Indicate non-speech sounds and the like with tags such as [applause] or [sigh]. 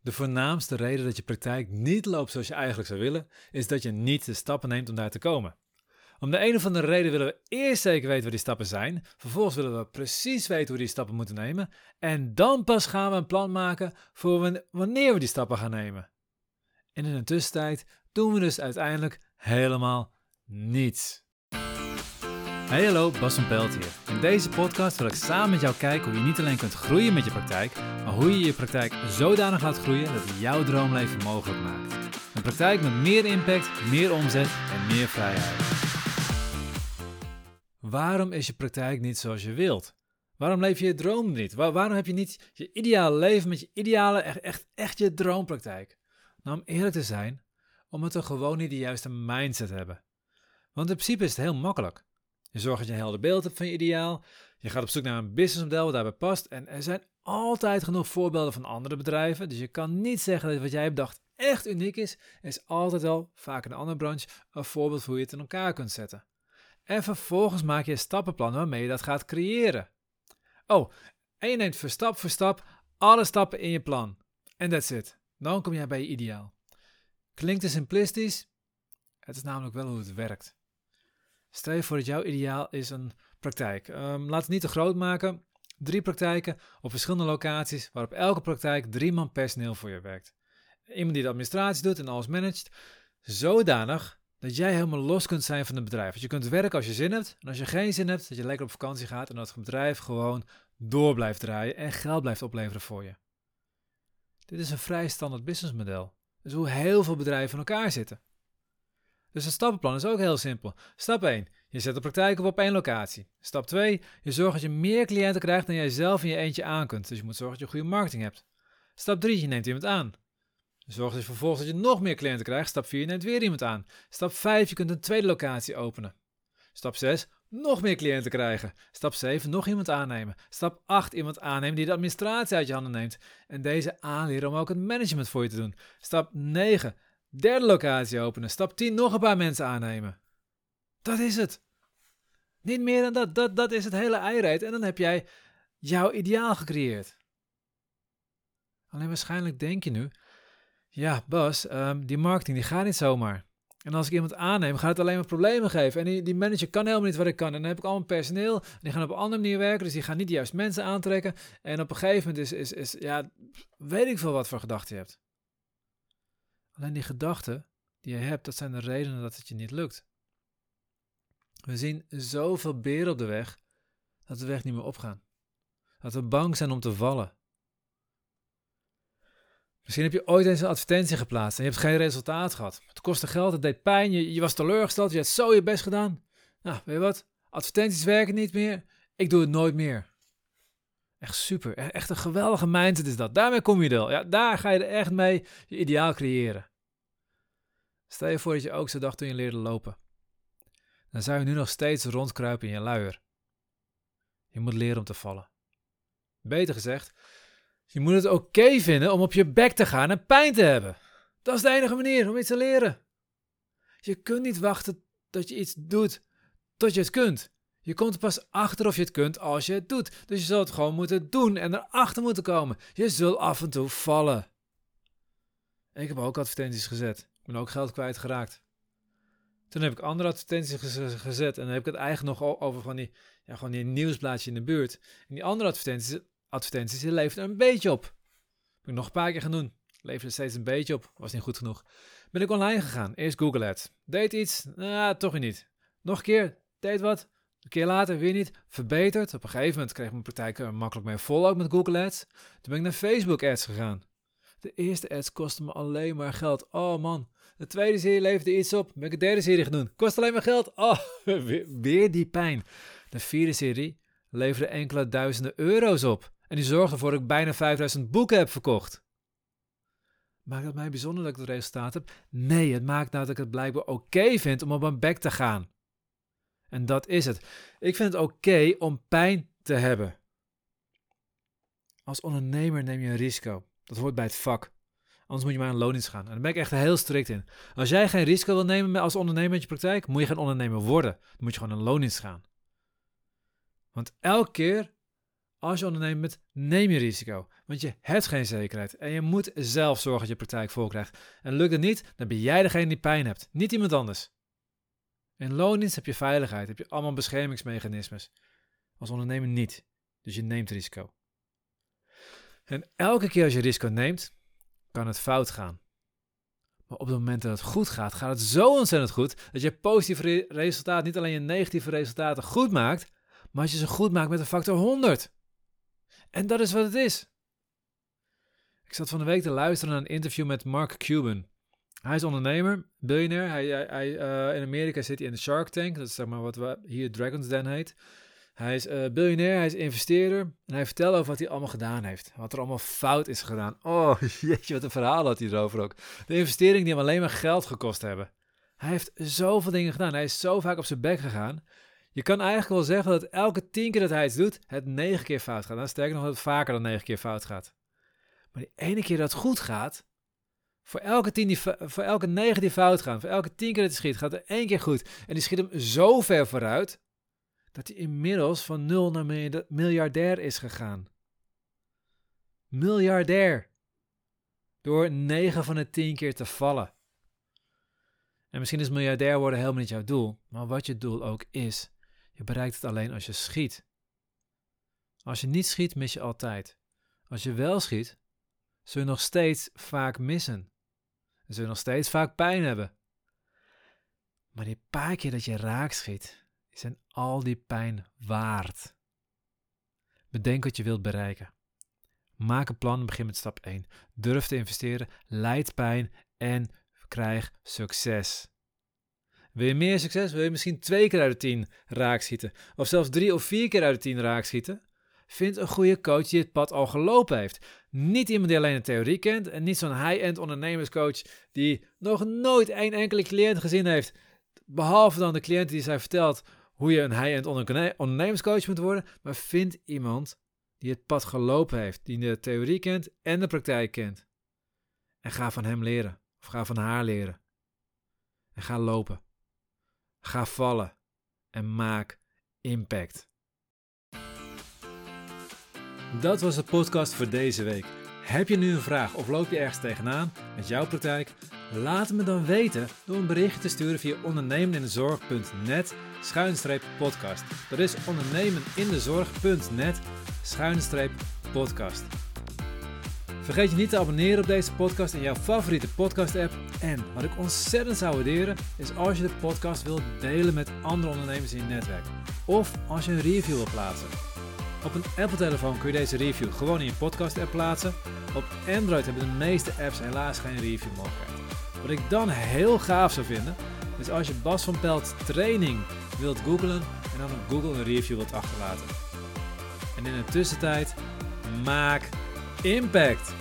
De voornaamste reden dat je praktijk niet loopt zoals je eigenlijk zou willen, is dat je niet de stappen neemt om daar te komen. Om de een of andere reden willen we eerst zeker weten wat die stappen zijn. Vervolgens willen we precies weten hoe die stappen moeten nemen. En dan pas gaan we een plan maken voor wanneer we die stappen gaan nemen. En in de tussentijd doen we dus uiteindelijk helemaal niets. Hey hallo, Bas van Pelt hier. In deze podcast wil ik samen met jou kijken hoe je niet alleen kunt groeien met je praktijk, maar hoe je je praktijk zodanig laat groeien dat het jouw droomleven mogelijk maakt. Een praktijk met meer impact, meer omzet en meer vrijheid. Waarom is je praktijk niet zoals je wilt? Waarom leef je je droom niet? waarom heb je niet je ideale leven met je ideale, echt, echt, echt je droompraktijk? Nou, om eerlijk te zijn, omdat we gewoon niet de juiste mindset hebben. Want in principe is het heel makkelijk. Je zorgt dat je een helder beeld hebt van je ideaal. Je gaat op zoek naar een businessmodel wat daarbij past. En er zijn altijd genoeg voorbeelden van andere bedrijven. Dus je kan niet zeggen dat wat jij hebt bedacht echt uniek is. Er is altijd wel, vaak in een andere branche, een voorbeeld voor hoe je het in elkaar kunt zetten. En vervolgens maak je een stappenplan waarmee je dat gaat creëren. Oh, en je neemt voor stap voor stap alle stappen in je plan. En that's it. Dan kom jij bij je ideaal. Klinkt het simplistisch? Het is namelijk wel hoe het werkt. Stel je voor dat jouw ideaal is een praktijk. Um, laat het niet te groot maken. Drie praktijken op verschillende locaties, waarop elke praktijk drie man personeel voor je werkt. Iemand die de administratie doet en alles managt, zodanig dat jij helemaal los kunt zijn van het bedrijf. Dat je kunt werken als je zin hebt. En als je geen zin hebt, dat je lekker op vakantie gaat en dat het bedrijf gewoon door blijft draaien en geld blijft opleveren voor je. Dit is een vrij standaard businessmodel. Dus hoe heel veel bedrijven in elkaar zitten. Dus een stappenplan is ook heel simpel. Stap 1. Je zet de praktijk op op één locatie. Stap 2. Je zorgt dat je meer cliënten krijgt dan jij zelf in je eentje aan kunt. Dus je moet zorgen dat je goede marketing hebt. Stap 3. Je neemt iemand aan. Zorg dus vervolgens dat je nog meer cliënten krijgt. Stap 4, je neemt weer iemand aan. Stap 5, je kunt een tweede locatie openen. Stap 6, nog meer cliënten krijgen. Stap 7, nog iemand aannemen. Stap 8, iemand aannemen die de administratie uit je handen neemt. En deze aanleren om ook het management voor je te doen. Stap 9, derde locatie openen. Stap 10, nog een paar mensen aannemen. Dat is het. Niet meer dan dat. Dat, dat is het hele eirijt. En dan heb jij jouw ideaal gecreëerd. Alleen waarschijnlijk denk je nu, ja, Bas, um, die marketing die gaat niet zomaar. En als ik iemand aanneem, gaat het alleen maar problemen geven. En die, manager kan helemaal niet wat ik kan. En dan heb ik allemaal personeel. En die gaan op een andere manier werken. Dus die gaan niet de juiste mensen aantrekken. En op een gegeven moment is, is, is ja, weet ik veel wat voor gedachten je hebt. Alleen die gedachten die je hebt, dat zijn de redenen dat het je niet lukt. We zien zoveel beren op de weg, dat de weg niet meer opgaan. Dat we bang zijn om te vallen. Misschien heb je ooit eens een advertentie geplaatst en je hebt geen resultaat gehad. Het kostte geld, het deed pijn, je, je was teleurgesteld, je hebt zo je best gedaan. Nou, weet je wat? Advertenties werken niet meer. Ik doe het nooit meer. Echt super. E-, echt een geweldige mindset is dat. Daarmee kom je er. Ja, daar ga je er echt mee je ideaal creëren. Stel je voor dat je ook zo dacht toen je leerde lopen. Dan zou je nu nog steeds rondkruipen in je luier. Je moet leren om te vallen. Beter gezegd, je moet het oké vinden om op je bek te gaan en pijn te hebben. Dat is de enige manier om iets te leren. Je kunt niet wachten tot je iets doet tot je het kunt. Je komt er pas achter of je het kunt als je het doet. Dus je zult het gewoon moeten doen en erachter moeten komen. Je zult af en toe vallen. Ik heb ook advertenties gezet. Ik ben ook geld kwijtgeraakt. Toen heb ik andere advertenties gezet en dan heb ik het eigenlijk nog over van die, ja, gewoon die nieuwsblaadje in de buurt. En die andere advertenties advertenties, die levert een beetje op. Heb ik nog een paar keer gaan doen. Leverde steeds een beetje op. Was niet goed genoeg. Ben ik online gegaan. Eerst Google Ads. Deed iets. Nou, toch niet. Nog een keer. Deed wat. Een keer later weer niet. Verbeterd. Op een gegeven moment kreeg mijn praktijk er makkelijk mee vol ook met Google Ads. Toen ben ik naar Facebook Ads gegaan. De eerste ads kostte me alleen maar geld. Oh man. De tweede serie leverde iets op. Ben ik de derde serie gaan doen. Kost alleen maar geld. Oh, [laughs] weer, die pijn. De vierde serie leverde enkele duizenden euro's op. En die zorgde ervoor dat ik bijna 5000 boeken heb verkocht. Maakt het mij bijzonder dat ik het resultaat heb? Nee, het maakt nou dat ik het blijkbaar oké vind om op mijn bek te gaan. En dat is het. Ik vind het oké om pijn te hebben. Als ondernemer neem je een risico. Dat hoort bij het vak. Anders moet je maar aan loondienst gaan. En daar ben ik echt heel strikt in. Als jij geen risico wil nemen als ondernemer met je praktijk, moet je geen ondernemer worden. Dan moet je gewoon een loondienst gaan. Want elke keer Als je ondernemer bent, neem je risico. Want je hebt geen zekerheid. En je moet zelf zorgen dat je praktijk vol krijgt. En lukt het niet, dan ben jij degene die pijn hebt. Niet iemand anders. In loondienst heb je veiligheid. Heb je allemaal beschermingsmechanismes. Als ondernemer niet. Dus je neemt risico. En elke keer als je risico neemt, kan het fout gaan. Maar op het moment dat het goed gaat, gaat het zo ontzettend goed dat je positieve resultaten, niet alleen je negatieve resultaten goed maakt, maar als je ze goed maakt met een factor 100. En dat is wat het is. Ik zat van de week te luisteren naar een interview met Mark Cuban. Hij is ondernemer, biljonair. Hij, hij, uh, in Amerika zit hij in de Shark Tank. Dat is zeg maar wat we hier Dragon's Den heet. Hij is uh, biljonair, hij is investeerder. En hij vertelt over wat hij allemaal gedaan heeft. Wat er allemaal fout is gedaan. Oh, [laughs] jeetje, wat een verhaal had hij erover ook. De investeringen die hem alleen maar geld gekost hebben. Hij heeft zoveel dingen gedaan. Hij is zo vaak op zijn bek gegaan. Je kan eigenlijk wel zeggen dat elke tien keer dat hij iets doet, het negen keer fout gaat. Dan sterker nog, dat het vaker dan negen keer fout gaat. Maar die ene keer dat het goed gaat, voor elke, tien die, voor elke negen die fout gaan, voor elke tien keer dat hij schiet, gaat er één keer goed. En die schiet hem zo ver vooruit, dat hij inmiddels van nul naar miljardair is gegaan. Miljardair. Door 9 van de 10 keer te vallen. En misschien is miljardair worden helemaal niet jouw doel, maar wat je doel ook is, je bereikt het alleen als je schiet. Als je niet schiet, mis je altijd. Als je wel schiet, zul je nog steeds vaak missen. En zul je nog steeds vaak pijn hebben. Maar die paar keer dat je raak schiet, zijn al die pijn waard. Bedenk wat je wilt bereiken. Maak een plan, begin met stap 1. Durf te investeren, leid pijn en krijg succes. Wil je meer succes? Wil je misschien twee keer uit de tien raak schieten? Of zelfs drie of vier keer uit de tien raak schieten? Vind een goede coach die het pad al gelopen heeft. Niet iemand die alleen de theorie kent en niet zo'n high-end ondernemerscoach die nog nooit één enkele cliënt gezien heeft. Behalve dan de cliënt die zij vertelt hoe je een high-end ondernemerscoach moet worden. Maar vind iemand die het pad gelopen heeft, die de theorie kent en de praktijk kent. En ga van hem leren, of ga van haar leren. En ga lopen. Ga vallen en maak impact. Dat was de podcast voor deze week. Heb je nu een vraag of loop je ergens tegenaan met jouw praktijk? Laat me dan weten door een berichtje te sturen via ondernemenindezorg.net schuinstreep podcast. Dat is ondernemenindezorg.net schuinstreep podcast. Vergeet je niet te abonneren op deze podcast in jouw favoriete podcast app. En wat ik ontzettend zou waarderen is als je de podcast wilt delen met andere ondernemers in je netwerk. Of als je een review wilt plaatsen. Op een Apple-telefoon kun je deze review gewoon in je podcast-app plaatsen. Op Android hebben de meeste apps helaas geen review mogelijkheid. Wat ik dan heel gaaf zou vinden, is als je Bas van Pelt training wilt googlen en dan op Google een review wilt achterlaten. En in de tussentijd, maak impact!